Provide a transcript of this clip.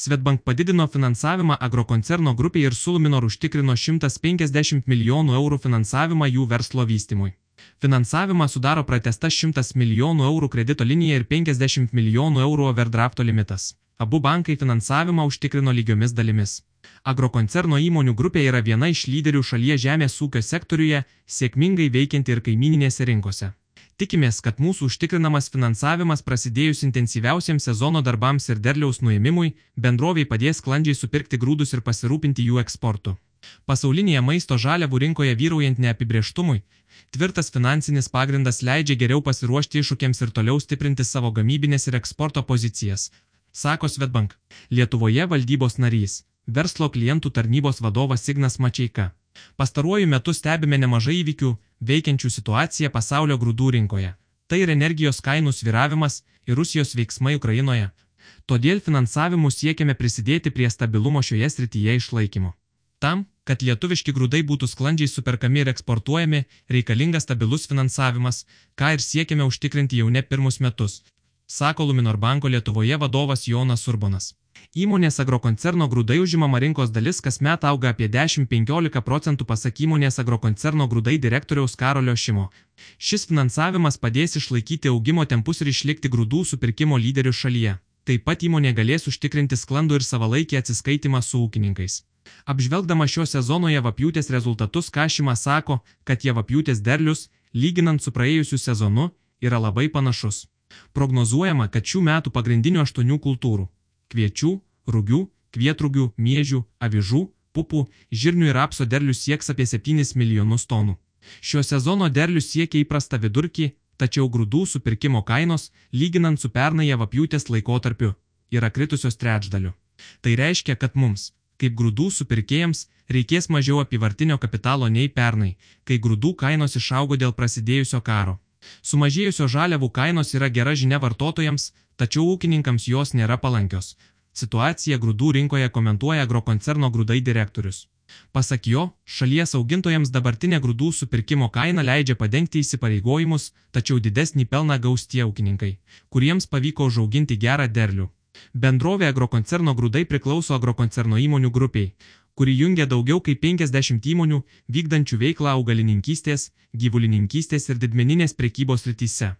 Svetbank padidino finansavimą agrokoncerno grupiai ir Suluminor užtikrino 150 milijonų eurų finansavimą jų verslo vystimui. Finansavimą sudaro pratesta 100 milijonų eurų kredito linija ir 50 milijonų eurų overdrafto limitas. Abu bankai finansavimą užtikrino lygiomis dalimis. Agrokoncerno įmonių grupė yra viena iš lyderių šalies žemės ūkio sektoriuje, sėkmingai veikianti ir kaimininėse rinkose. Tikimės, kad mūsų užtikrinamas finansavimas prasidėjus intensyviausiems sezono darbams ir derliaus nuėmimui, bendroviai padės sklandžiai supirkti grūdus ir pasirūpinti jų eksportu. Pasaulinėje maisto žaliavų rinkoje vyraujant neapibrieštumui, tvirtas finansinis pagrindas leidžia geriau pasiruošti iššūkiams ir toliau stiprinti savo gamybinės ir eksporto pozicijas, sako Svetbank. Lietuvoje valdybos narys, verslo klientų tarnybos vadovas Signas Mačiaika. Pastaruoju metu stebime nemažai įvykių, veikiančių situaciją pasaulio grūdų rinkoje. Tai ir energijos kainų sviravimas ir Rusijos veiksmai Ukrainoje. Todėl finansavimu siekiame prisidėti prie stabilumo šioje srityje išlaikymo. Tam, kad lietuviški grūdai būtų sklandžiai superkami ir eksportuojami, reikalingas stabilus finansavimas, ką ir siekiame užtikrinti jau ne pirmus metus, sako Luminor banko Lietuvoje vadovas Jonas Urbonas. Įmonės agrokoncerno grūdai užimama rinkos dalis kasmet auga apie 10-15 procentų pasak įmonės agrokoncerno grūdai direktoriaus Karolio Šimo. Šis finansavimas padės išlaikyti augimo tempus ir išlikti grūdų supirkimo lyderių šalyje. Taip pat įmonė galės užtikrinti sklandų ir savalaikį atsiskaitimą su ūkininkais. Apžvelgdama šio sezono javapjūtės rezultatus Kašimas sako, kad javapjūtės derlius, lyginant su praėjusiu sezonu, yra labai panašus. Prognozuojama, kad šių metų pagrindinių aštuonių kultūrų kviečių, rugių, kvietrugių, miežių, avižų, pupų, žirnių ir apso derlius sieks apie 7 milijonus tonų. Šio sezono derlius siekia įprastą vidurkį, tačiau grūdų supirkimo kainos, lyginant su pernai javapjūtės laikotarpiu, yra kritusios trečdaliu. Tai reiškia, kad mums, kaip grūdų supirkėjams, reikės mažiau apivartinio kapitalo nei pernai, kai grūdų kainos išaugo dėl prasidėjusio karo. Sumažėjusios žaliavų kainos yra gera žinia vartotojams, tačiau ūkininkams jos nėra palankios. Situaciją grūdų rinkoje komentuoja agrokoncerno grūdai direktorius. Pasak jo, šalies augintojams dabartinė grūdų supirkimo kaina leidžia padengti įsipareigojimus, tačiau didesnį pelną gaus tie ūkininkai, kuriems pavyko užauginti gerą derlių. Bendrovė agrokoncerno grūdai priklauso agrokoncerno įmonių grupiai, kuri jungia daugiau kaip 50 įmonių vykdančių veiklą augalininkystės, gyvulininkystės ir didmeninės prekybos rytise.